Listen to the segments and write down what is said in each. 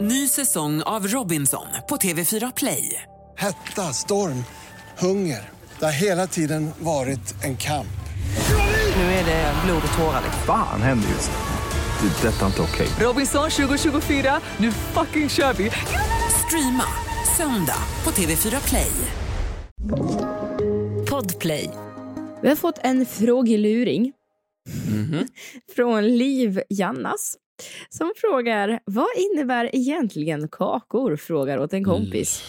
Ny säsong av Robinson på TV4 Play. Hetta, storm, hunger. Det har hela tiden varit en kamp. Nu är det blod och tårar. Fan händer just nu. Det. är Detta är inte okej. Robinson 2024, nu fucking kör vi! Streama söndag på TV4 Play. Podplay. Vi har fått en frågeluring Mhm. från Liv Jannas som frågar vad innebär egentligen kakor? Frågar åt en kompis.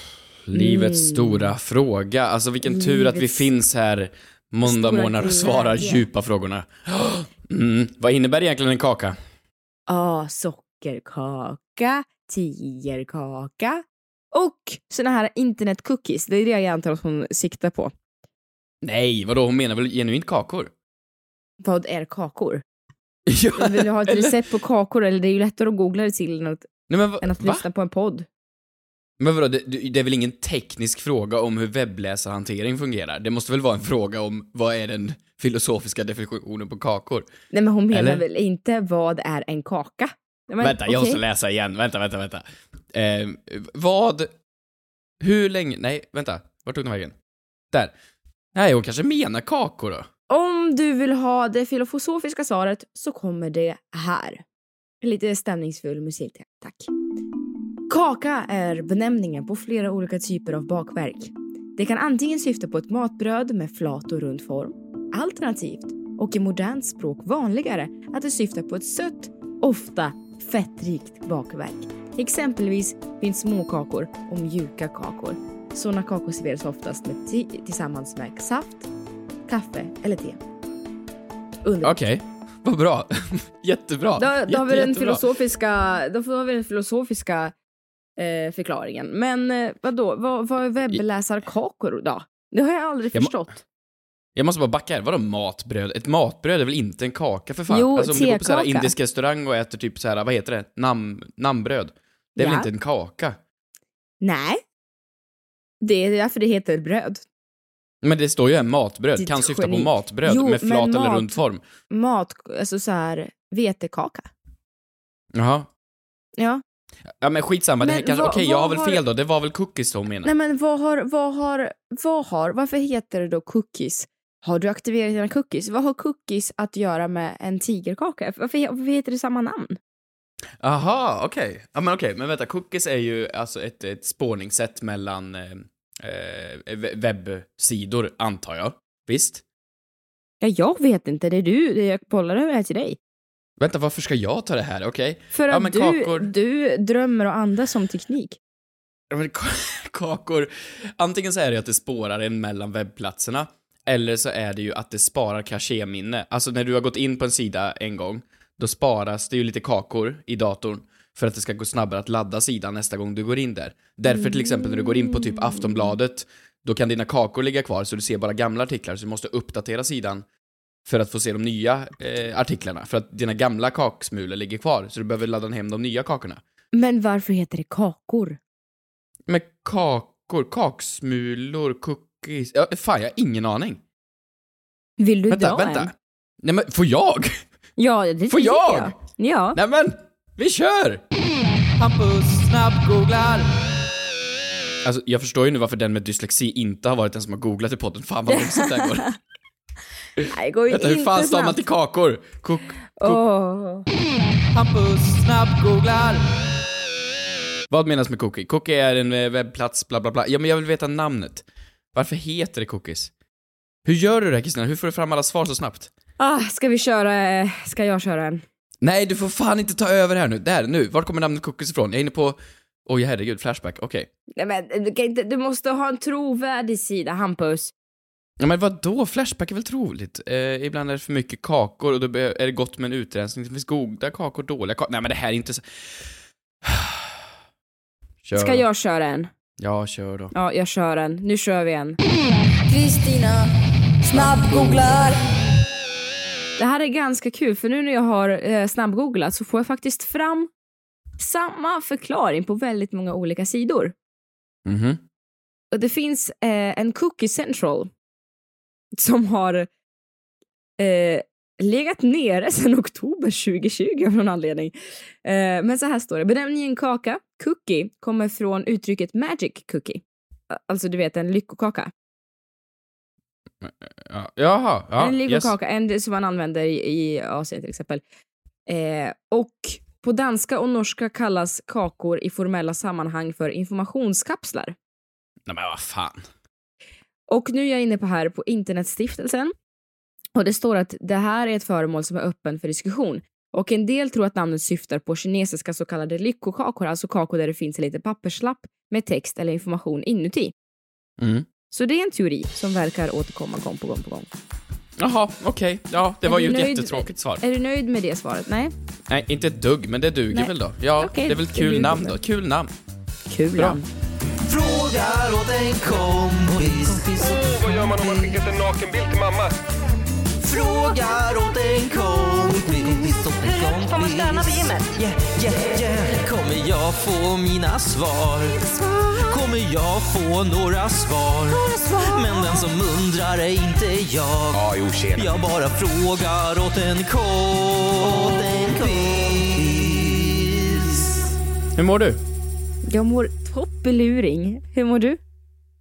Livets Mm. stora fråga. Alltså vilken tur att vi Livets finns här måndag morgnar och svarar djupa frågorna. Mm. Vad innebär egentligen en kaka? Ja, sockerkaka, tigerkaka och såna här internetcookies. Det är det jag antar att hon siktar på. Nej, vadå? Hon menar väl genuint kakor? Vad är kakor? Ja, Vill du ha ett eller- recept på kakor? Eller det är ju lättare att googla det till att, Nej, men, än att va? lyssna på en podd. Men vadå, det, det är väl ingen teknisk fråga om hur webbläsarhantering fungerar? Det måste väl vara en fråga om vad är den filosofiska definitionen på kakor? Nej men hon menar Eller? väl inte vad är en kaka? Men, vänta, jag okej. måste läsa igen. Vänta, vänta, vänta. Eh, vad... Hur länge... Nej, vänta. Vart tog den vägen? Där. Nej, hon kanske menar kakor då? Om du vill ha det filosofiska svaret så kommer det här. Lite stämningsfull musik, tack. Kaka är benämningen på flera olika typer av bakverk. Det kan antingen syfta på ett matbröd med flat och rund form, alternativt, och i modernt språk vanligare, att det syftar på ett sött, ofta fettrikt bakverk. Exempelvis finns småkakor och mjuka kakor. Sådana kakor serveras oftast med tillsammans med saft, kaffe eller te. Underbart. Okej, vad bra. Jättebra. Då, då har vi den jättebra. filosofiska, då har vi den filosofiska eh, förklaringen. Men eh, vadå, vad, vad är webbläsarkakor då? Det har jag aldrig Jag må- förstått. Jag måste bara backa här. Vadå matbröd? Ett matbröd är väl inte en kaka för fan? Jo, alltså om du går på så här indisk restaurang och äter typ så här, vad heter det? Nam, namnbröd. Det är väl Ja. inte en kaka? Nej. Det är därför det heter bröd. Men det står ju en matbröd. Ditt kan syfta på geni. matbröd Jo, med flat eller mat- rund form. Mat, alltså så här vetekaka. Jaha. Ja. Ja men skitsamma, det här Men kanske, vad- okej jag har väl fel då, det var väl cookies hon menar? Nej men vad har, vad har, vad har, varför heter det då cookies? Har du aktiverat dina cookies? Vad har cookies att göra med en tigerkaka? Varför, varför heter det samma namn? Aha, okej. Ja men okej, men vänta, cookies är ju alltså ett, ett spårningssätt mellan eh, eh, we- webbsidor, antar jag. Visst? Ja, jag vet inte. Det är du. Jag bollar över det här till dig. Vänta, varför ska jag ta det här? Okej? För Ja, att men du, kakor- du drömmer och andas om teknik. Ja, men ka- kakor, antingen så är det att det spårar en mellan webbplatserna, eller så är det ju att det sparar kachéminne. Alltså när du har gått in på en sida en gång, då sparas det ju lite kakor i datorn för att det ska gå snabbare att ladda sidan nästa gång du går in där. Därför till exempel när du går in på typ Aftonbladet, då kan dina kakor ligga kvar så du ser bara gamla artiklar, så du måste uppdatera sidan för att få se de nya eh, artiklarna, för att dina gamla kaksmulor ligger kvar, så du behöver ladda hem de nya kakorna. Men varför heter det kakor? Med kakor, kaksmulor, cookies. Ja, fan, jag har ingen aning. Vill du vänta, dra vänta. en? Nej men, får jag? Ja, det Får tycker jag? Ja. Nej men, vi kör! Hampus snabbgooglar. Alltså, jag förstår ju nu varför den med dyslexi inte har varit den som har googlat i podden. Fan vad långsamt det här går. Nej, det går ju Vänta, hur inte fan stavar man till kakor? Kok... Åh. Hampus snabbgooglar. Vad menas med cookie? Cookie är en eh, webbplats, bla bla bla. Ja, men jag vill veta namnet. Varför heter det cookies? Hur gör du det här Kristina? Hur får du fram alla svar så snabbt? Ah, ska vi köra, eh, ska jag köra en? Nej, du får fan inte ta över här nu. Där, nu. Vart kommer namnet cookies ifrån? Jag är inne på... Oj, herregud, Flashback. Okej. Nej, men, du, kan inte, du måste ha en trovärdig sida, Hampus. Ja, men vad då? Flashback är väl troligt? Eh, ibland är det för mycket kakor och då är det gott med en utrensning. Det finns goda kakor, dåliga kakor. Nej, men det här är inte så... Kör. Ska jag köra en? Ja, kör då. Ja, jag kör en. Nu kör vi en. Kristina snabbgooglar. Det här är ganska kul, för nu när jag har eh, snabbgooglat så får jag faktiskt fram samma förklaring på väldigt många olika sidor. Mhm. Och det finns eh, en Cookie Central som har eh, legat nere sedan oktober 2020 av någon anledning. Eh, men så här står det. Benämningen kaka, cookie, kommer från uttrycket magic cookie. Alltså du vet en lyckokaka. Ja, jaha, ja, en yes. lyckokaka, en som man använder i, i Asien till exempel. Eh, och på danska och norska kallas kakor i formella sammanhang för informationskapslar. Nej men vad fan. Och nu är jag inne på här på Internetstiftelsen. Och det står att det här är ett föremål som är öppen för diskussion. Och en del tror att namnet syftar på kinesiska så kallade lyckokakor, alltså kakor där det finns en liten papperslapp med text eller information inuti. Mm. Så det är en teori som verkar återkomma gång på gång på gång. Jaha, okej. Ja, det Är var ju ett nöjd- jättetråkigt svar. Är du nöjd med det svaret? Nej? Nej, inte ett dugg, men det duger Nej. väl då. Ja, Okej, det är väl det kul namn då. Kul namn. Kul Bra. namn. Frågar åt en kompis. Vad gör man om man skickat en nakenbild till mamma? Frågar åt en kompis. En kompis. Får man stöna på gymmet? Yeah, yeah, yeah. Kommer jag få mina svar? Kommer jag få några svar? Men den som undrar är inte jag. Ja, jo, tjena. Jag bara frågar åt en kompis. Hur mår du? Jag mår toppeluring. Hur mår du?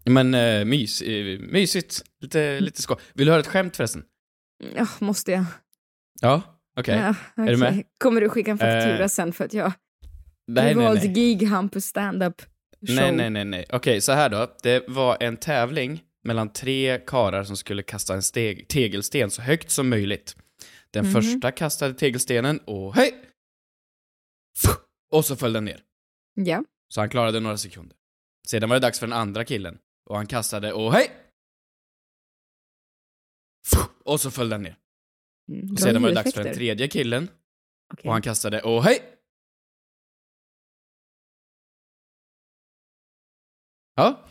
Men uh, mys, eh, mysigt. Lite, lite skoj. Vill du höra ett skämt förresten? Ja, måste jag? Ja, okej. Ja, Är du med? Kommer du skicka en faktura Eh, sen för att jag Nej, nej, valt nej. gig Hampus standup show? Nej, nej, nej, nej. Okej, så här då. Det var en tävling mellan tre karar som skulle kasta en steg, tegelsten så högt som möjligt. Den Mhm. första kastade tegelstenen och hej! Och så föll den ner. Ja. Så han klarade några sekunder. Sedan var det dags för den andra killen. Och han kastade och hej! Och så föll den ner. Mm, Och sedan var det dags för den tredje killen. Okej. Och han kastade och hej! Ja.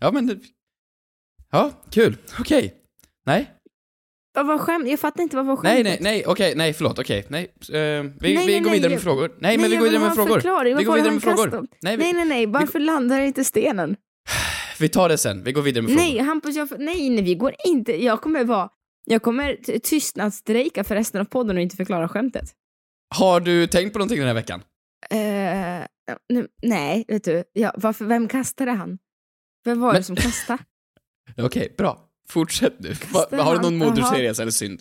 Ja men det... Ja, kul. Okej. Nej. Vad var skämt? Jag fattar inte vad var Nej, skämtet. nej, nej, okej, nej, förlåt, okej, nej. Eh, vi Nej, vi nej, går nej, vidare med frågor. Nej, men vi går vidare med frågor. Vi går vidare med frågor. Nej, vi, Nej, nej, nej. Varför landar inte stenen? vi tar det sen. Vi går vidare med frågor. Nej, Hampus, jag, nej, nej, vi går inte. Jag kommer vara... Jag kommer tystnadsstrejka för resten av podden och inte förklara skämtet. Har du tänkt på någonting den här veckan? Nu, nej, vet du. Ja, varför, vem kastade han? Vem var Men- det som kastade? Okej, bra. Fortsätt nu. Va, Kastar har du någon? Moder. Teresa eller synd?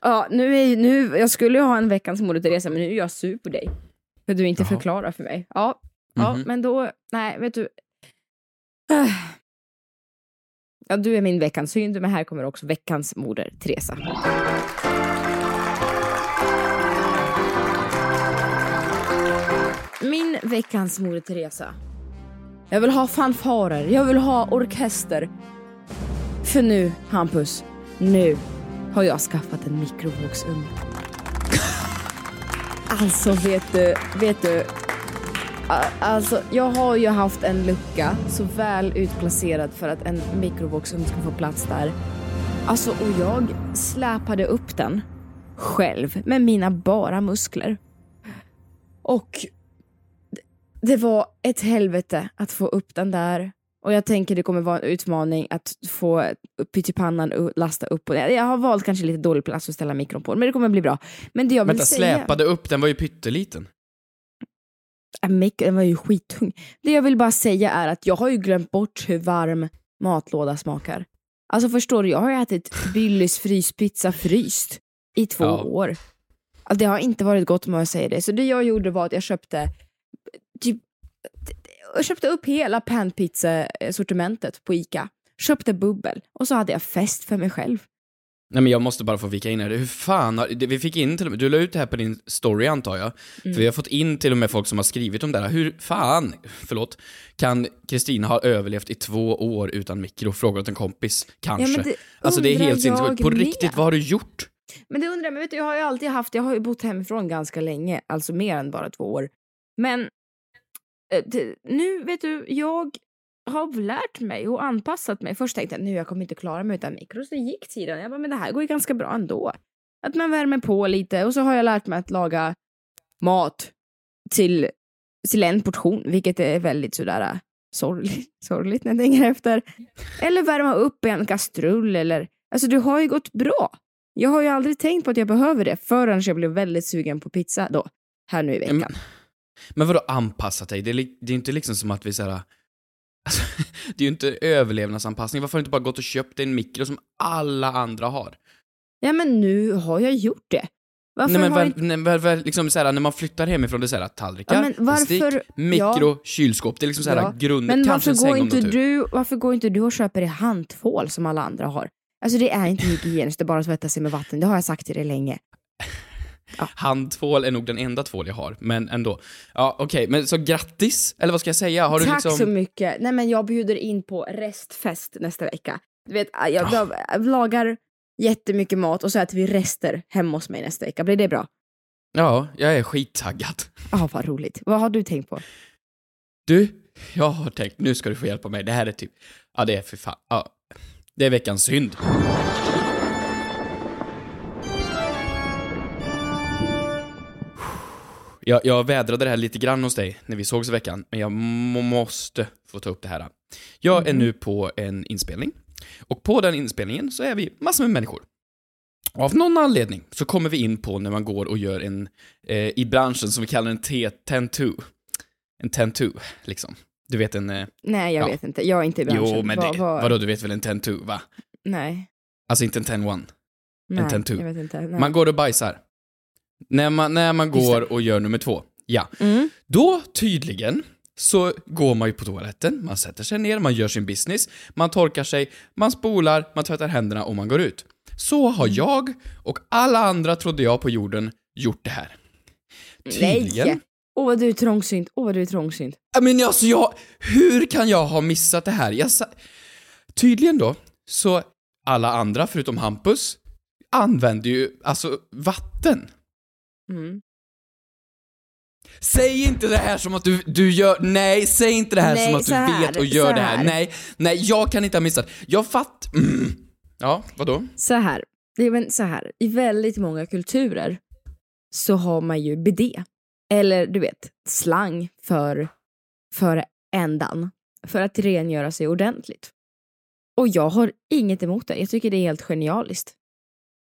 Ja, nu är nu, jag skulle ju ha en veckans Moder Teresa, men nu är jag sur på dig. För du inte Jaha. förklarar för mig. Ja, ja Mhm. men då, nej, vet du. Ja, du är min veckans synd, men här kommer också veckans Moder Teresa. Min veckans Moder Teresa. Jag vill ha fanfarer, jag vill ha orkester. För nu, Hampus, nu har jag skaffat en mikrovågsugn. alltså vet du, vet du. Alltså jag har ju haft en lucka så väl utplacerad för att en mikrovågsugn ska få plats där. Alltså och jag släpade upp den själv med mina bara muskler. Och det- det var ett helvete att få upp den där. Och jag tänker det kommer vara en utmaning att få pyttipannan och lasta upp och ner. Jag har valt kanske lite dålig plats att ställa mikron på, men det kommer bli bra. Men det jag vill Vänta, säga... släpade upp, den var ju pytteliten. Äh, Den var ju skittung. Det jag vill bara säga är att jag har ju glömt bort hur varm matlåda smakar. Alltså förstår du, jag har ju ätit Billys fryspizza fryst i två Ja. år. Alltså, det har inte varit gott om jag säger det. Så det jag gjorde var att jag köpte typ, jag köpte upp hela panpizza-sortimentet på Ica. Köpte bubbel och så hade jag fest för mig själv. Nej men jag måste bara få vika in här. Hur fan har, det- vi fick in till och med, du la ut det här på din story antar jag. Mm. För vi har fått in till och med folk som har skrivit om det här. Hur fan, förlåt, kan Kristina ha överlevt i två år utan mikro? Frågar åt en kompis, kanske. men det alltså det är helt sinnessjukt. På jag riktigt, med. vad har du gjort? Men det undrar jag, men vet du, jag har ju alltid haft, jag har ju bott hemifrån ganska länge, alltså mer än bara två år. Men eh, nu, vet du, jag har lärt mig och anpassat mig. Först tänkte jag nu jag kommer inte klara mig utan mikro, så gick tiden. Jag bara, men det här går ju ganska bra ändå. Att man värmer på lite och så har jag lärt mig att laga mat till, till en portion, vilket är väldigt sådär äh, sorgligt, sorgligt när jag tänker efter. Eller värma upp i en kastrull eller, alltså det har ju gått bra. Jag har ju aldrig tänkt på att jag behöver det förrän jag blev väldigt sugen på pizza då. Här nu i veckan. Men, men vadå anpassa dig? Det är, det är inte liksom som att vi såhär... Alltså, det är ju inte överlevnadsanpassning. Varför har du inte bara gått och köpt en mikro som alla andra har? Ja men nu har jag gjort det. Varför Nej men har väl, inte... nej, väl, väl, liksom såhär, när man flyttar hemifrån, det är såhär tallrikar, Ja, varför- bestick, mikro, kylskåp. Det är liksom såhär Ja, grund, Men varför går, säng inte tur. du, varför går inte du och köper i handtvål som alla andra har? Alltså det är inte hygieniskt att bara tvätta sig med vatten, det har jag sagt till dig länge. Handtvål är nog den enda tvål jag har, men ändå. Ja, okej, men så grattis, eller vad ska jag säga? Har du Tack liksom... så mycket. Nej men jag bjuder in på restfest nästa vecka. Du vet, jag, jag lagar jättemycket mat och så äter vi rester hemma hos mig nästa vecka. Blir det bra? Ja, jag är skittaggad. Ja, vad roligt. Vad har du tänkt på? Du, jag har tänkt, nu ska du få hjälpa mig. Det här är typ, ja det är för fan, ja. Det är veckans synd. Jag, jag vädrade det här lite grann hos dig när vi sågs i veckan, men jag må- måste få ta upp det här. Jag är nu på en inspelning, och på den inspelningen så är vi massor med människor. Av någon anledning så kommer vi in på när man går och gör en, eh, i branschen som vi kallar en T-10-2. En 10-2, liksom. Du vet en... Eh, Nej, jag Ja. vet inte. Jag är inte i branschen. jo, men Vad- det, vad- vadå, du vet väl en 10-2, va? Nej. Alltså inte en 10-1. Nej, 10-2. jag vet inte. Nej. Man går och bajsar. När man, när man går och gör nummer två. Ja. Mm. Då, tydligen, så går man ju på toaletten, man sätter sig ner, man gör sin business, man torkar sig, man spolar, man tvättar händerna och man går ut. Så har Mm. jag och alla andra, trodde jag, på jorden gjort det här. Tydligen. Nej! Åh vad du är trångsynt. Åh vad du är trångsynt. Men alltså jag, hur kan jag ha missat det här? Jag sa... Tydligen då, så alla andra förutom Hampus använder ju alltså vatten. Mm. Säg inte det här som att du, du gör, nej, säg inte det här Nej, som att du här, vet och gör det här. Nej, nej, jag kan inte ha missat. Jag fatt... Mm. Ja, vadå? Så här. Det men så här. I väldigt många kulturer så har man ju bidé. Eller du vet, slang för, för ändan. För att rengöra sig ordentligt. Och jag har inget emot det. Jag tycker det är helt genialiskt.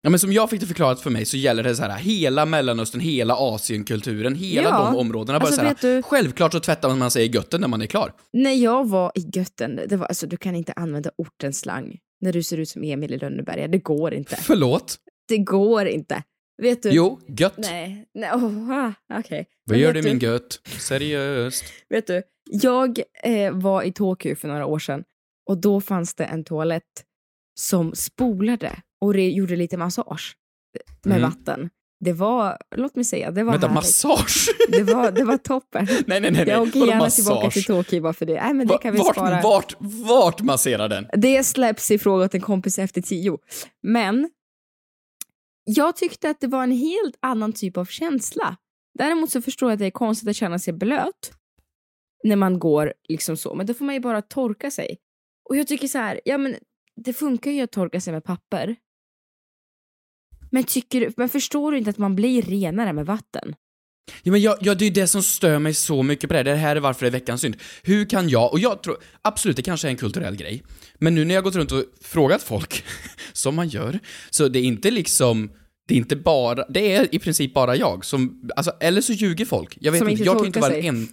Ja men som jag fick det förklarat för mig så gäller det så här hela Mellanöstern, hela Asienkulturen, hela Ja. de områdena. Bara Alltså, så här, du- Självklart så tvättar man sig i götten när man är klar. När jag var i Götten, det var, alltså, du kan inte använda ortens slang när du ser ut som Emil i Lönneberga. Det går inte. Förlåt? Det går inte. Vet du? Jo, gött. Nej, nej oh, okej. Vad Men gör du min gött? Seriöst? Vet du, jag eh, var i Tokyo för några år sedan och då fanns det en toalett som spolade och det gjorde lite massage med Mm. vatten. Det var, låt mig säga, det var Vänta, härligt. massage? Det var, det var toppen. nej, nej, nej. Jag åker gärna massage? tillbaka till Tokyo bara för det. Nej, men det kan vi vart, spara. vart, vart masserar den? Det släpps i fråga åt en kompis efter tio. Men jag tyckte att det var en helt annan typ av känsla. Däremot så förstår jag att det är konstigt att känna sig blöt när man går liksom så, men då får man ju bara torka sig. Och jag tycker så här, ja men det funkar ju att torka sig med papper. Men, tycker, men förstår du inte att man blir renare med vatten? Ja, men jag, jag, det är det som stör mig så mycket på det. Det här är varför det är veckans synd. Hur kan jag, och jag tror, absolut det kanske är en kulturell grej, men nu när jag gått runt och frågat folk, som man gör, så det är inte liksom, det är inte bara, det är i princip bara jag som, alltså, eller så ljuger folk. Jag vet Som inte, jag kan inte vara sig. en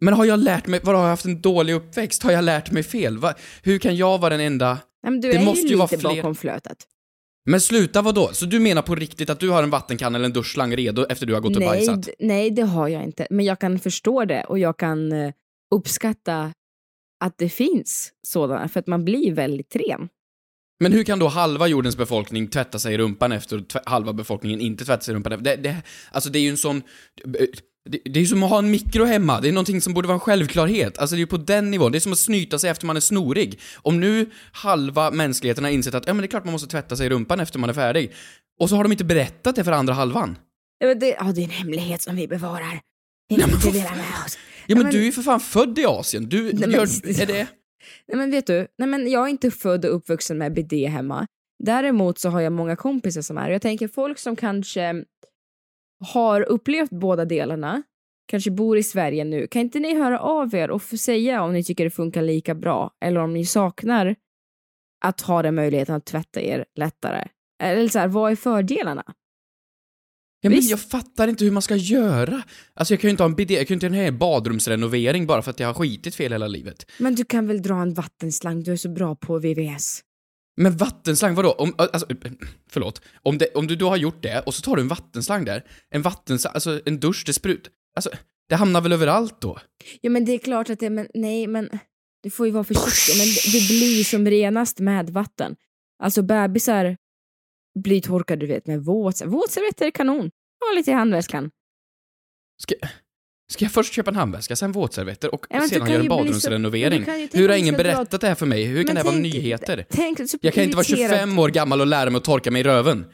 men har jag lärt mig, vadå, har jag haft en dålig uppväxt? Har jag lärt mig fel? Va, hur kan jag vara den enda? Nej, men du Det är måste ju ju vara lite fler- bakom flötet. Men sluta vadå? Så du menar på riktigt att du har en vattenkanna eller en duschslang redo efter du har gått och nej, bajsat? d- nej, det har jag inte. Men jag kan förstå det och jag kan eh, uppskatta att det finns sådana, för att man blir väldigt ren. Men hur kan då halva jordens befolkning tvätta sig i rumpan efter och halva befolkningen inte tvätta sig i rumpan efter? Det, det, alltså det är ju en sån... Det, det är som att ha en mikro hemma, det är någonting som borde vara en självklarhet. Alltså det är på den nivån, det är som att snyta sig efter man är snorig. Om nu halva mänskligheten har insett att ja men det är klart man måste tvätta sig i rumpan efter man är färdig. Och så har de inte berättat det för andra halvan. Ja, men det, ja, det är en hemlighet som vi bevarar. Kan men inte vad dela fan. med oss. Ja men, men- du är ju för fan född i Asien, du Nej, men- gör... Är det... Nej, men vet du, nej, men jag är inte född och uppvuxen med bidé hemma. Däremot så har jag många kompisar som är. Jag tänker folk som kanske har upplevt båda delarna, kanske bor i Sverige nu. Kan inte ni höra av er och säga om ni tycker det funkar lika bra eller om ni saknar att ha den möjligheten att tvätta er lättare Eller så här, vad är fördelarna? Ja, men Visst. jag fattar inte hur man ska göra. Alltså jag kan ju inte ha en bidé, jag kan ju inte ha en hel badrumsrenovering bara för att jag har skitit fel hela livet. Men du kan väl dra en vattenslang, du är så bra på VVS. Men vattenslang, vadå? Om, alltså, förlåt. Om, det, om du då har gjort det och så tar du en vattenslang där, en vattenslang, alltså en dusch, det sprut. Alltså, det hamnar väl överallt då? Ja men det är klart att det, men nej men du får ju vara försiktig, men det, det blir som renast med vatten. Alltså bebisar blir torkade du vet med våt, våtservetter är kanon. Ha lite i handväskan. Ska, ska jag först köpa en handväska, sen våtservetter och men sedan göra en så- badrumsrenovering? tänk Hur har ingen ska dra- berättat det här för mig? Hur kan Men det här vara tänk- nyheter? Tänk så Jag kan inte vara irriterad- 25 år gammal och lära mig att torka mig i röven.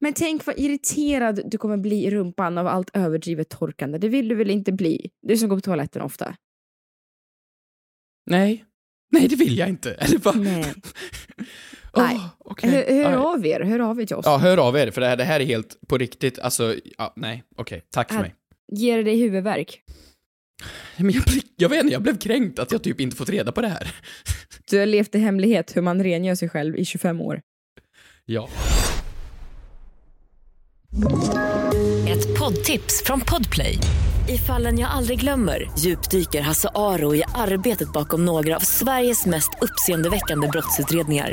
Men tänk vad irriterad du kommer bli i rumpan av allt överdrivet torkande. Det vill du väl inte bli? Du som går på toaletten ofta. Nej. Nej, det vill jag inte. Eller vad? Nej. Åh, Nej. okej. Hör, hör av er, hör av er till oss. Ja, hör av er, för det här, det här är helt på riktigt. Alltså, ja, nej, okej. Tack för Äh. mig. Ger det dig huvudvärk? Men jag, blev- jag vet inte, jag blev kränkt att jag typ inte fått reda på det här. Du har levt i hemlighet hur man rengör sig själv i 25 år. Ja. Ett poddtips från Podplay. I fallen jag aldrig glömmer djupdyker Hasse Aro i arbetet bakom några av Sveriges mest uppseendeväckande brottsutredningar.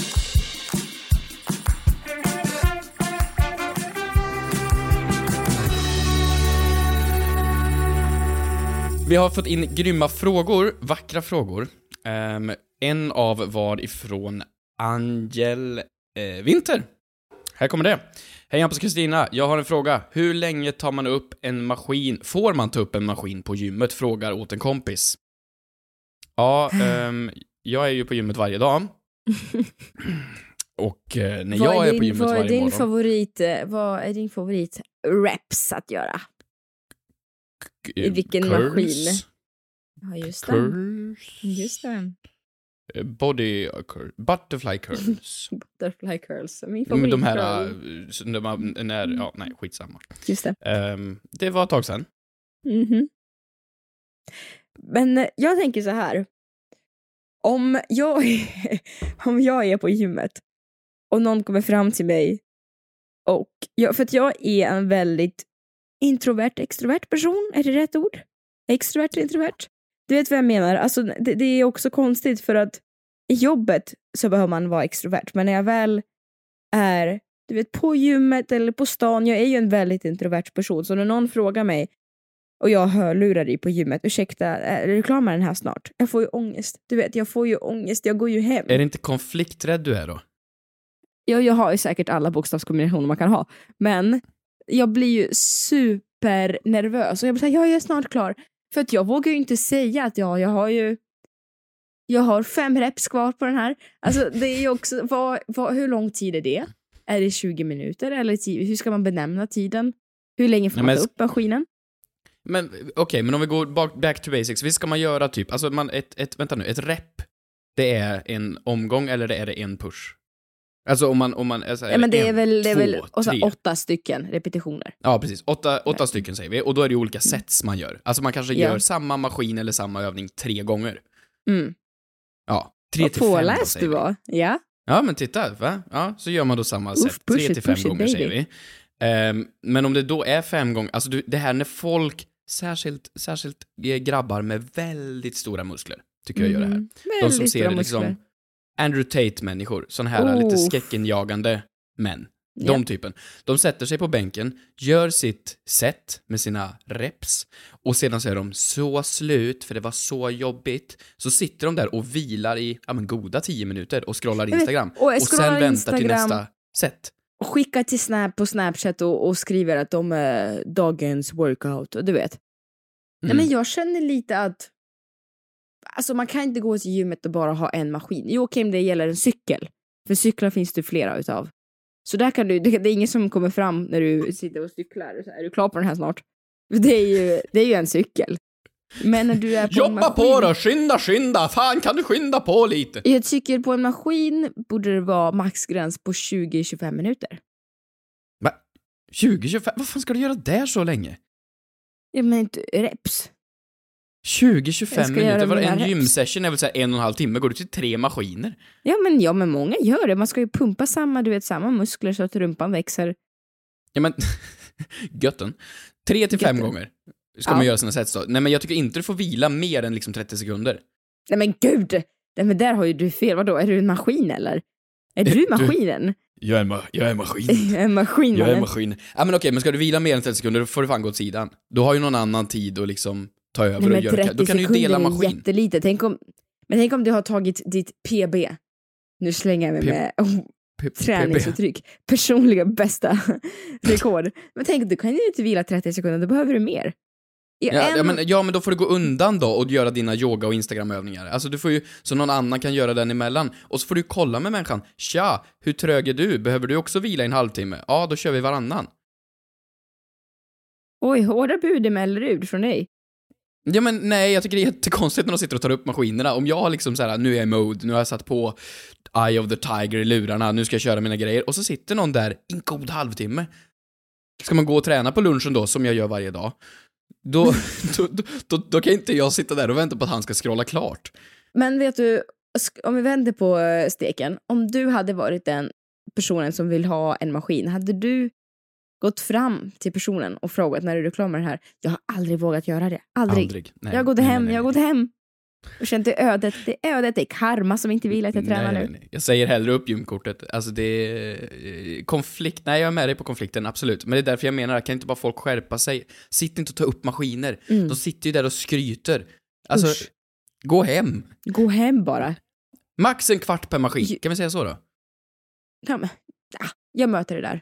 Vi har fått in grymma frågor, vackra frågor. Ehm, en av var ifrån Angel eh, Winter. Här kommer det. Hej Hampus Kristina, jag har en fråga. Hur länge tar man upp en maskin, får man ta upp en maskin på gymmet? Frågar åt en kompis. Ja, ehm, jag är ju på gymmet varje dag. Och eh, när vad jag är din, på gymmet vad är varje din morgon... favorit, eh, vad är din favorit reps att göra? I vilken curls, maskin? Ja, just det. Curls. Just det. eh, Body curl, butterfly curls. Butterfly curls. Min Men favorit. de här, curl. äh, så när ja, nej, skitsamma. Just det. Ehm, det var ett tag sedan. Mhm. Men eh, jag tänker så här. Om jag, om jag är på gymmet och någon kommer fram till mig och jag, för att jag är en väldigt introvert, extrovert person, är det rätt ord? Extrovert, introvert? Du vet vad jag menar? Alltså, det, det är också konstigt för att i jobbet så behöver man vara extrovert, men när jag väl är du vet, på gymmet eller på stan, jag är ju en väldigt introvert person, så när någon frågar mig och jag hör lurar i på gymmet, ursäkta, är du klar med den här snart? Jag får ju ångest. Du vet, jag får ju ångest, jag går ju hem. Är det inte konflikträdd du är då? Jag, jag har ju säkert alla bokstavskombinationer man kan ha, men jag blir ju supernervös och jag blir såhär, ja, jag är snart klar. För att jag vågar ju inte säga att ja, jag har ju jag har fem reps kvar på den här. Alltså det är ju också, vad, vad, hur lång tid är det? Är det 20 minuter eller hur ska man benämna tiden? Hur länge får man men- ta upp maskinen? Men okej, men om vi går bak, back to basics. Visst ska man göra typ, alltså man, ett, ett, vänta nu, ett rep, det är en omgång eller är det en push? Alltså om man, om man, alltså, Ja, men det är en, väl, det är två, väl och så åtta stycken repetitioner. Ja, precis. Åtta, åtta stycken säger vi, och då är det olika sets man gör. Alltså man kanske Ja. gör samma maskin eller samma övning tre gånger. Mm. Ja, tre Vad till fem påläst säger du var. Ja. Ja, men titta, va? Ja, så gör man då samma sätt. push Tre it, till fem it, gånger säger baby. vi. Ehm, men om det då är fem gånger, alltså det här när folk, särskilt, särskilt eh, grabbar med väldigt stora muskler, tycker jag gör det här. Mhm. De som ser stora liksom muskler. Andrew Tate-människor, sån här lite Oof. skräckinjagande män. De Ja. typen. De sätter sig på bänken, gör sitt set med sina reps och sedan så är de så slut för det var så jobbigt. Så sitter de där och vilar i, ja men goda tio minuter och scrollar vet, Instagram. och Och sen väntar till nästa set. Och skickar till Snap på Snapchat och, och skriver att de är dagens workout och du vet. Nej, Mm. men jag känner lite att alltså man kan inte gå till gymmet och bara ha en maskin. Jo, okej, men det gäller en cykel. För cyklar finns det flera utav. Så där kan du, det, det är ingen som kommer fram när du sitter och cyklar. och Så är du klar på den här snart? Det är ju, det är ju en cykel. Men när du är på en Jobba maskin, på då, skynda, skynda! Fan, kan du skynda på lite? Jag tycker på en maskin borde det vara maxgräns på 20-25 minuter. Va? 20-25? Vad fan ska du göra där så länge? Ja men inte reps. 20-25 Jag ska minuter? Var en gymsession är väl såhär en och en halv timme? Går du till tre maskiner? Ja men, ja men många gör det. Man ska ju pumpa samma, du vet, samma muskler så att rumpan växer. Ja men, götten. Tre till fem Götten. gånger ska Ja. man göra sina sets då. Nej men jag tycker inte du får vila mer än liksom 30 sekunder. Nej men gud! Nej men där har ju du fel. Vadå, är du en maskin eller? Är du Du- maskinen? Jag är, ma- jag är maskin. en maskin Jag är maskin. Ja men okej, men ska du vila mer än 30 sekunder då får du fan gå åt sidan. Du har ju någon annan tid att liksom ta över Nej, och göra. 30 Då kan du ju dela är maskin. jättelite. Tänk om, men tänk om du har tagit ditt PB. Nu slänger jag mig P- med oh, P- träningsuttryck. Personliga bästa rekord. Men tänk, du kan ju inte vila 30 sekunder, då behöver du mer. I Ja, en- ja, men, ja, men då får du gå undan då och göra dina yoga och instagramövningar. Alltså du får ju, så någon annan kan göra den emellan. Och så får du kolla med människan. Tja, hur trög är du? Behöver du också vila i en halvtimme? Ja, då kör vi varannan. Oj, hårda bud emellan ut från dig. Ja men nej, jag tycker det är jättekonstigt när de sitter och tar upp maskinerna. Om jag har liksom så här, nu är jag i mode, nu har jag satt på Eye of the Tiger i lurarna, nu ska jag köra mina grejer. Och så sitter någon där i en god halvtimme. Ska man gå och träna på lunchen då, som jag gör varje dag, då, då, då, då, kan inte jag sitta där och vänta på att han ska scrolla klart. Men vet du, om vi vänder på eh, steken. Om du hade varit den personen som vill ha en maskin, hade du gått fram till personen och frågat när är du klar med det här? Jag har aldrig vågat göra det. Aldrig. Aldrig. Nej, jag har gått nej, hem, nej, jag har gått hem. Och känt det ödet, det är ödet, det är karma som inte vill att jag tränar nu. Jag säger hellre upp gymkortet. Alltså det är... eh, Konflikt, nej jag är med dig på konflikten, absolut. Men det är därför jag menar, kan inte bara folk skärpa sig? Sitt inte och ta upp maskiner. Mm. De sitter ju där och skryter. Alltså, Usch. gå hem. Gå hem bara. Max en kvart per maskin, kan vi säga så då? Ja, men, ja, jag möter det där.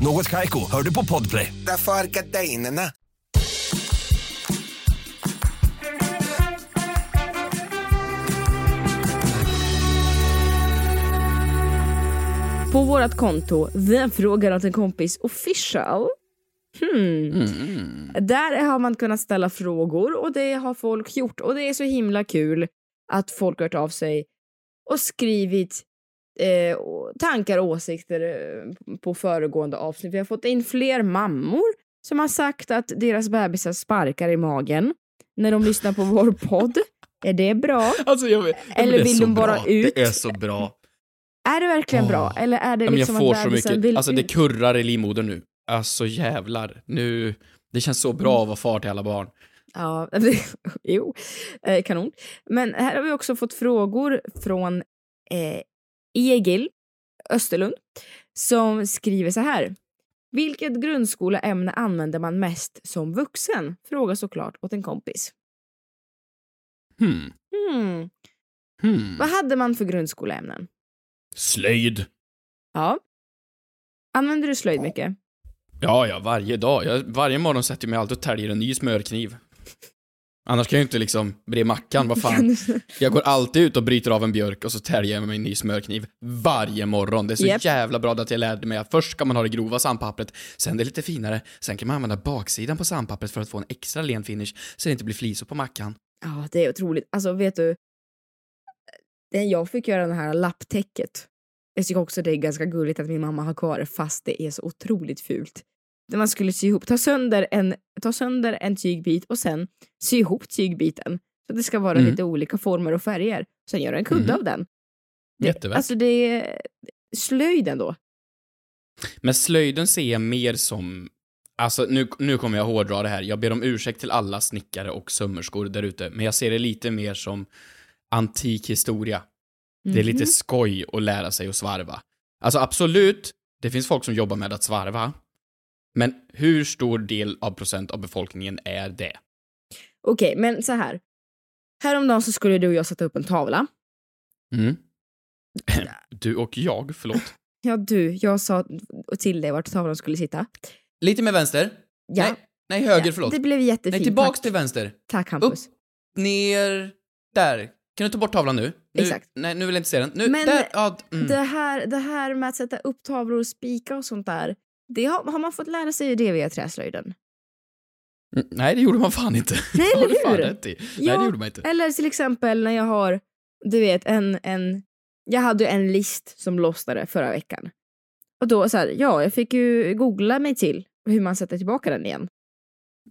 Något Kaiko, hör du på Podplay. Därför är gardinerna. På vårt konto, Vem frågar åt en kompis official? Hmm. Där har man kunnat ställa frågor och det har folk gjort och det är så himla kul att folk har hört av sig och skrivit eh, tankar och åsikter eh, på föregående avsnitt. Vi har fått in fler mammor som har sagt att deras bebisar sparkar i magen när de lyssnar på vår podd. Är det bra? Alltså jag, Eller det är vill de bara bra. ut? Det är så bra. Är det verkligen Åh. bra? Eller är det men jag liksom får att så mycket, vill alltså det kurrar i livmodern nu. Alltså jävlar. Nu, det känns så bra att vara far till alla barn. Ja, jo, eh, kanon. Men här har vi också fått frågor från eh, Egil Österlund som skriver så här. Vilket grundskoleämne använder man mest som vuxen? Fråga såklart åt en kompis. Hmm. Hmm. Hmm. Vad hade man för grundskoleämnen? Slöjd. Ja. Använder du slöjd mycket? Ja, ja, varje dag. Jag, varje morgon sätter jag mig alltid och täljer en ny smörkniv. Annars kan jag ju inte liksom bre mackan, vad fan. Jag går alltid ut och bryter av en björk och så täljer jag med min ny smörkniv. Varje morgon. Det är så Japp. jävla bra att jag lärde mig att först ska man ha det grova sandpappret, sen det lite finare, sen kan man använda baksidan på sandpappret för att få en extra len finish så det inte blir flisor på mackan. Ja, det är otroligt. Alltså, vet du? Det jag fick göra det här lapptäcket. Jag tycker också det är ganska gulligt att min mamma har kvar det fast det är så otroligt fult. Där man skulle sy ihop, ta sönder en, ta sönder en tygbit och sen sy ihop tygbiten. Så att det ska vara Mm. lite olika former och färger. Sen göra en kudde Mhm. av den. Det, Jättevärt. alltså det är slöjden då. Men slöjden ser jag mer som Alltså nu, nu kommer jag hårdra det här. Jag ber om ursäkt till alla snickare och sömmerskor där ute, men jag ser det lite mer som antik historia. Det är lite Mhm. skoj att lära sig att svarva. Alltså absolut, det finns folk som jobbar med att svarva. Men hur stor del av procent av befolkningen är det? Okej, men så här. Häromdagen så skulle du och jag sätta upp en tavla. Mm. Du och jag, förlåt. Ja, du, jag sa till dig vart tavlan skulle sitta. Lite mer vänster. Ja. Nej, nej höger, Ja, förlåt. det blev jättefint, Nej, tillbaks tack. till vänster. Tack Hampus. Upp, ner, där. Kan du ta bort tavlan nu? nu Exakt. Nej, nu vill jag inte se den. Nu, Men där, ja, mm. det, här, det här med att sätta upp tavlor och spika och sånt där, det har, har man fått lära sig det via träslöjden. Nej, det gjorde man fan inte. Nej, eller hur? i. Nej, det gjorde man inte. Eller till exempel när jag har, du vet, en, en... Jag hade ju en list som lossnade förra veckan. Och då så här, ja, jag fick ju googla mig till hur man sätter tillbaka den igen.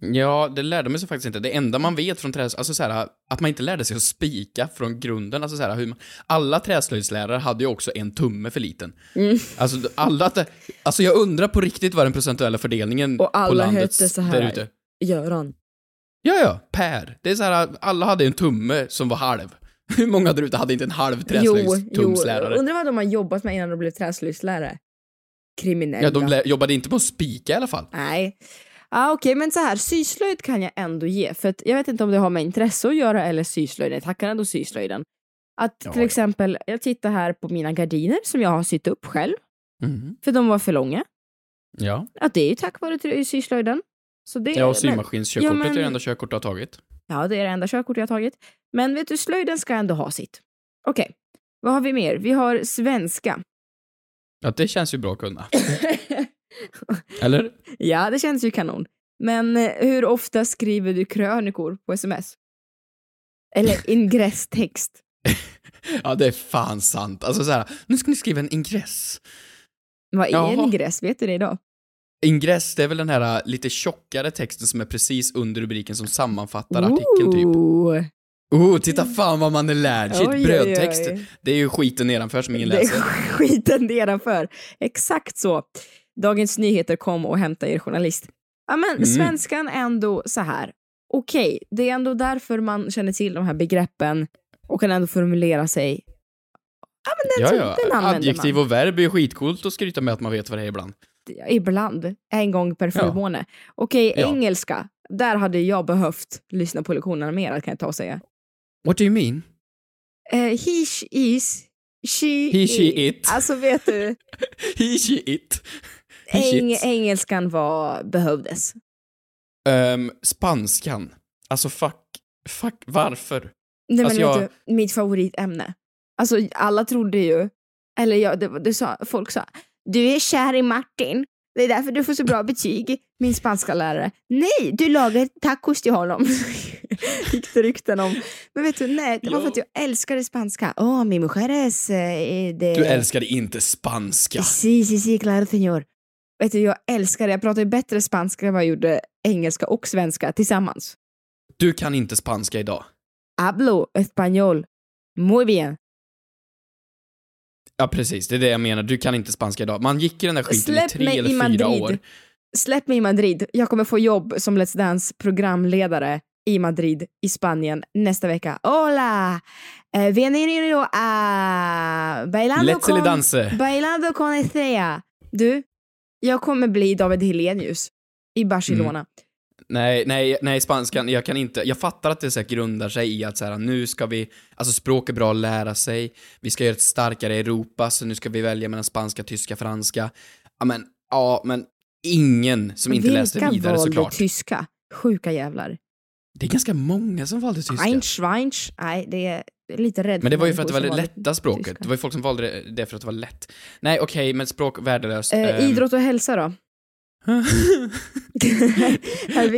Ja, det lärde man sig faktiskt inte. Det enda man vet från träs... Alltså så här, att man inte lärde sig att spika från grunden. Alltså så här, hur man, alla träslöjdslärare hade ju också en tumme för liten. Mm. Alltså, alla, alltså jag undrar på riktigt vad den procentuella fördelningen Och på alla landets hette så här, där ute. Göran. Ja, ja, Per. Det är så här, alla hade en tumme som var halv. Hur många där ute hade inte en halv träslöjdstumslärare? Undrar vad de har jobbat med innan de blev träslöjdslärare. Kriminella. Ja, de jobbade inte på att spika i alla fall. Nej. Ah, Okej, men så här, syslöjd kan jag ändå ge. För att jag vet inte om det har med intresse att göra eller syslöjd. Jag tackar ändå syslöjden. Att till ja. exempel, jag tittar här på mina gardiner som jag har sytt upp själv. Mm. För de var för långa. Ja. Att det är ju tack vare syslöjden. Så det, Ja, och symaskinskörkortet Ja, men- är det enda körkort du har tagit. Ja, det är det enda körkort jag har tagit. Men vet du, slöjden ska ändå ha sitt. Okej, vad har vi mer? Vi har svenska. Ja, det känns ju bra att kunna. Eller? Ja, det känns ju kanon. Men eh, hur ofta skriver du krönikor på sms? Eller ingresstext? Ja, det är fan sant. Alltså så här, nu ska ni skriva en ingress. Vad är en Jaha. ingress? Vet du det idag? Ingress, det är väl den här äh, lite tjockare texten som är precis under rubriken som sammanfattar artikeln typ. Ooh. Oh, titta fan vad man är lärd! Shit, Oj, oj, brödtext. oj. Det är ju skiten nedanför som ingen Det är läser. skiten nedanför. Exakt så. Dagens Nyheter kom och hämtade er journalist. Ja, men Mm. svenskan är ändå så här. Okej, det är ändå därför man känner till de här begreppen och kan ändå formulera sig. Ja, men den, Ja, ja. den använder Adjektiv man. och verb är skitcoolt att skryta med att man vet vad det är ibland. Ibland, en gång per Ja. fullmåne. Okej, Ja. engelska. Där hade jag behövt lyssna på lektionerna mer, kan jag ta och säga. What do you mean? Eh, he, she, is, she, He, she, it. Alltså vet du, He, she, it. Eng, engelskan var, behövdes. Ehm, spanskan. Alltså fuck, fuck, varför? Nej, men Alltså, vet jag- du, mitt favoritämne. Alltså alla trodde ju, eller ja, det, det sa, folk sa, du är kär i Martin. Det är därför du får så bra betyg, min spanska lärare. Nej, du lagar tacos till honom. Gick det rykten om. Men vet du, nej, det var för att jag älskade spanska. Åh, oh, mi mujeres eh, de... Du älskade inte spanska. Sí, sí, sí, claro señor. Vet du, jag älskar det. Jag pratar ju bättre spanska än vad jag gjorde engelska och svenska tillsammans. Du kan inte spanska idag. Hablo español. Muy bien. Ja, precis. Det är det jag menar. Du kan inte spanska idag. Man gick i den där skiten Släpp i tre mig eller i fyra Madrid. år. Släpp mig i Madrid. Jag kommer få jobb som Let's Dance programledare i Madrid i Spanien nästa vecka. Hola! Eh, bienvenido a bailando Let's eller danse. bailando con Estrella. Du, jag kommer bli David Hellenius i Barcelona. Mm. Nej, nej, nej, spanskan, jag kan inte, jag fattar att det så här grundar sig i att så här, nu ska vi, alltså språk är bra att lära sig, vi ska göra ett starkare Europa, så nu ska vi välja mellan spanska, tyska, franska. Ja men, ja men, ingen som inte läste Vilka vidare valde såklart. tyska? Sjuka jävlar. Det är ganska många som valde tyska. Einsch, Weinsch. Nej, det är lite rädd Men det var ju för att det var det lätta språket. tyska. Det var ju folk som valde det- för att det var lätt. Nej, okej, men språk värdelöst. Eh, Ehm, idrott och hälsa då?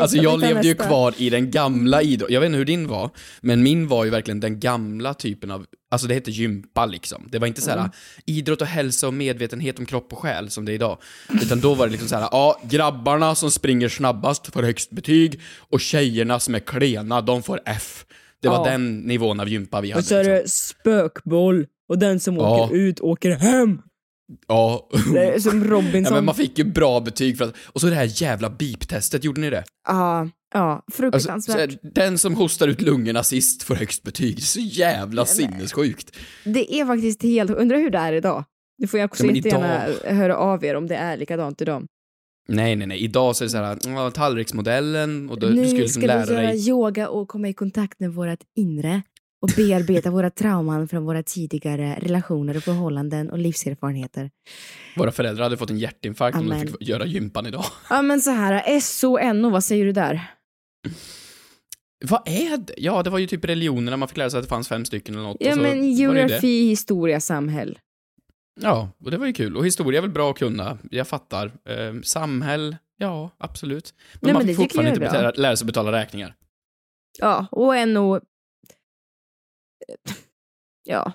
Alltså jag levde ju kvar i den gamla idrotten, jag vet inte hur din var, men min var ju verkligen den gamla typen av, alltså det hette gympa liksom. Det var inte så här Mm. idrott och hälsa och medvetenhet om kropp och själ som det är idag. Utan då var det liksom så här, ja, grabbarna som springer snabbast får högst betyg och tjejerna som är klena, de får F. Det var Ja. den nivån av gympa vi hade. Och så är liksom. det spökboll och den som Ja. åker ut åker hem. Ja. Det är som Robinson. ja, men man fick ju bra betyg för att, och så det här jävla beep-testet, gjorde ni det? Ja, ja, Alltså, fruktansvärt. så här, den som hostar ut lungorna sist får högst betyg. Så jävla sinnessjukt. Det är faktiskt helt, undrar hur det är idag. Du får ju också Ja, inte idag- höra av er om det är likadant idag. Nej, nej, nej. Idag så är det så här, ja, tallriksmodellen och då, du nu skulle ska liksom lära vi göra dig. yoga och komma i kontakt med vårt inre och bearbeta våra trauman från våra tidigare relationer och förhållanden och livserfarenheter. Våra föräldrar hade fått en hjärtinfarkt om de Amen. fick göra gympan idag. Ja men så här, SO och NO, vad säger du där? Vad är det? Ja, det var ju typ religionerna man fick lära sig att det fanns fem stycken eller något. Ja men geografi, historia, samhäll. Ja, och det var ju kul. Och historia är väl bra att kunna, jag fattar. Eh, samhäll, ja, absolut. Men Nej, man men tycker fortfarande inte betala, lära sig betala räkningar. Ja, och NO... Ja.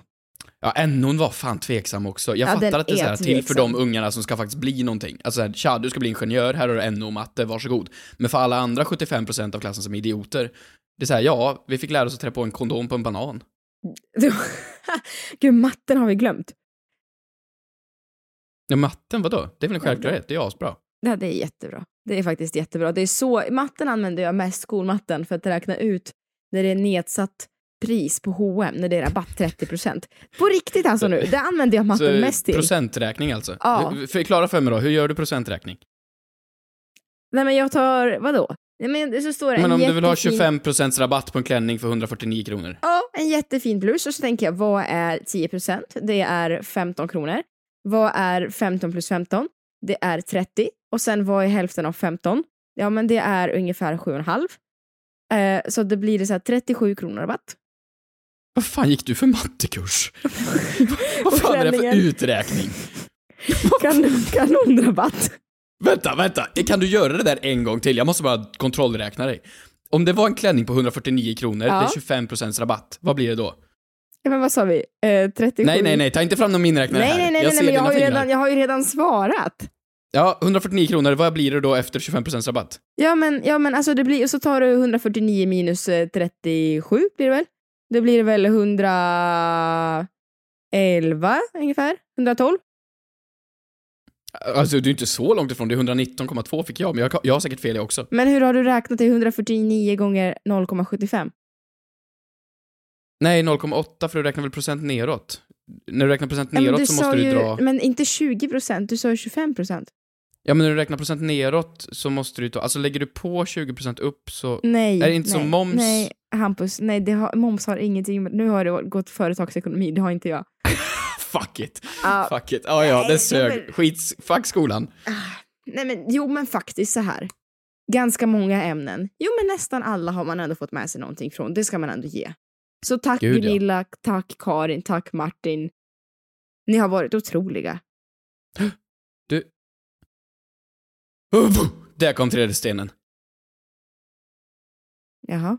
Ja, NO'n var fan tveksam också. Jag Ja, fattar att det är, så är här, till för de ungarna som ska faktiskt bli någonting. Alltså såhär, tja, du ska bli ingenjör, här har du NO matte, varsågod. Men för alla andra 75% av klassen som är idioter, det är såhär, ja, vi fick lära oss att trä på en kondom på en banan. Gud, matten har vi glömt. Ja, matten, vadå? Det är väl en självklarhet, det är asbra. Ja, det är jättebra. Det är faktiskt jättebra. Det är så, matten använder jag mest, skolmatten, för att räkna ut när det är nedsatt pris på H&M när det är rabatt 30%. På riktigt alltså nu, det använder jag matten Så, mest till. Procenträkning alltså. Ja. Förklara för mig då, hur gör du procenträkning? Nej men jag tar, vadå? Nej, men så står det Men en om du vill ha jättefin- 25% rabatt på en klänning för 149 kronor. Ja, en jättefin blus och så tänker jag, vad är 10%? Det är 15 kronor. Vad är 15 plus 15? Det är 30. Och sen vad är hälften av 15? Ja men det är ungefär 7,5. Eh, så det blir det så här 37 kronor rabatt. Vad fan gick du för mattekurs? Vad fan är det för uträkning? Kanon, kanonrabatt. Vänta, vänta. Kan du göra det där en gång till? Jag måste bara kontrollräkna dig. Om det var en klänning på 149 kronor, Ja. det är 25% rabatt. Vad blir det då? Ja, men vad sa vi? Eh, 37? Nej, nej, nej. Ta inte fram någon miniräknare Nej, här. nej, nej, jag nej, men jag har, ju fingrar. redan, jag har ju redan svarat. Ja, 149 kronor. Vad blir det då efter 25% rabatt? Ja men, ja, men alltså det blir, och så tar du 149 minus eh, 37 blir det väl? Det blir väl 111 ungefär? 112? Alltså, det är inte så långt ifrån. Det är 119,2 fick jag, men jag, jag har säkert fel jag också. Men hur har du räknat till 149 gånger 0,75? Nej, 0,8 för du räknar väl procent neråt? När du räknar procent neråt du så måste du ju, dra... Men inte 20 procent, du sa ju 25 procent. Ja, men när du räknar procent neråt så måste du ta... Alltså lägger du på 20% upp så... Nej. Är det inte nej, som moms? Nej, Hampus, nej, det har, moms har ingenting med... Nu har det gått företagsekonomi, det har inte jag. Fuck it. Ja. Fuck it. Ja, ja, det sög. men- Skit... Fuck skolan. Nej men jo men faktiskt så här. Ganska många ämnen. Jo men nästan alla har man ändå fått med sig någonting från. Det ska man ändå ge. Så tack Gud, ja. Gunilla, tack Karin, tack Martin. Ni har varit otroliga. Du... Oh, Där kom tredje stenen. Jaha.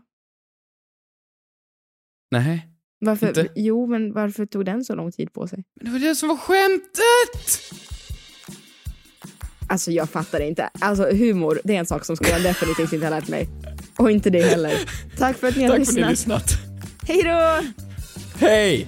Nej. Varför? Inte? Jo men varför tog den så lång tid på sig? Men det var det som var skämtet! Alltså jag fattar inte. Alltså humor, det är en sak som skolan definitivt inte har lärt mig. Och inte det heller. Tack för att ni har Tack för att ni har lyssnat. lyssnat. Hej då! Hej!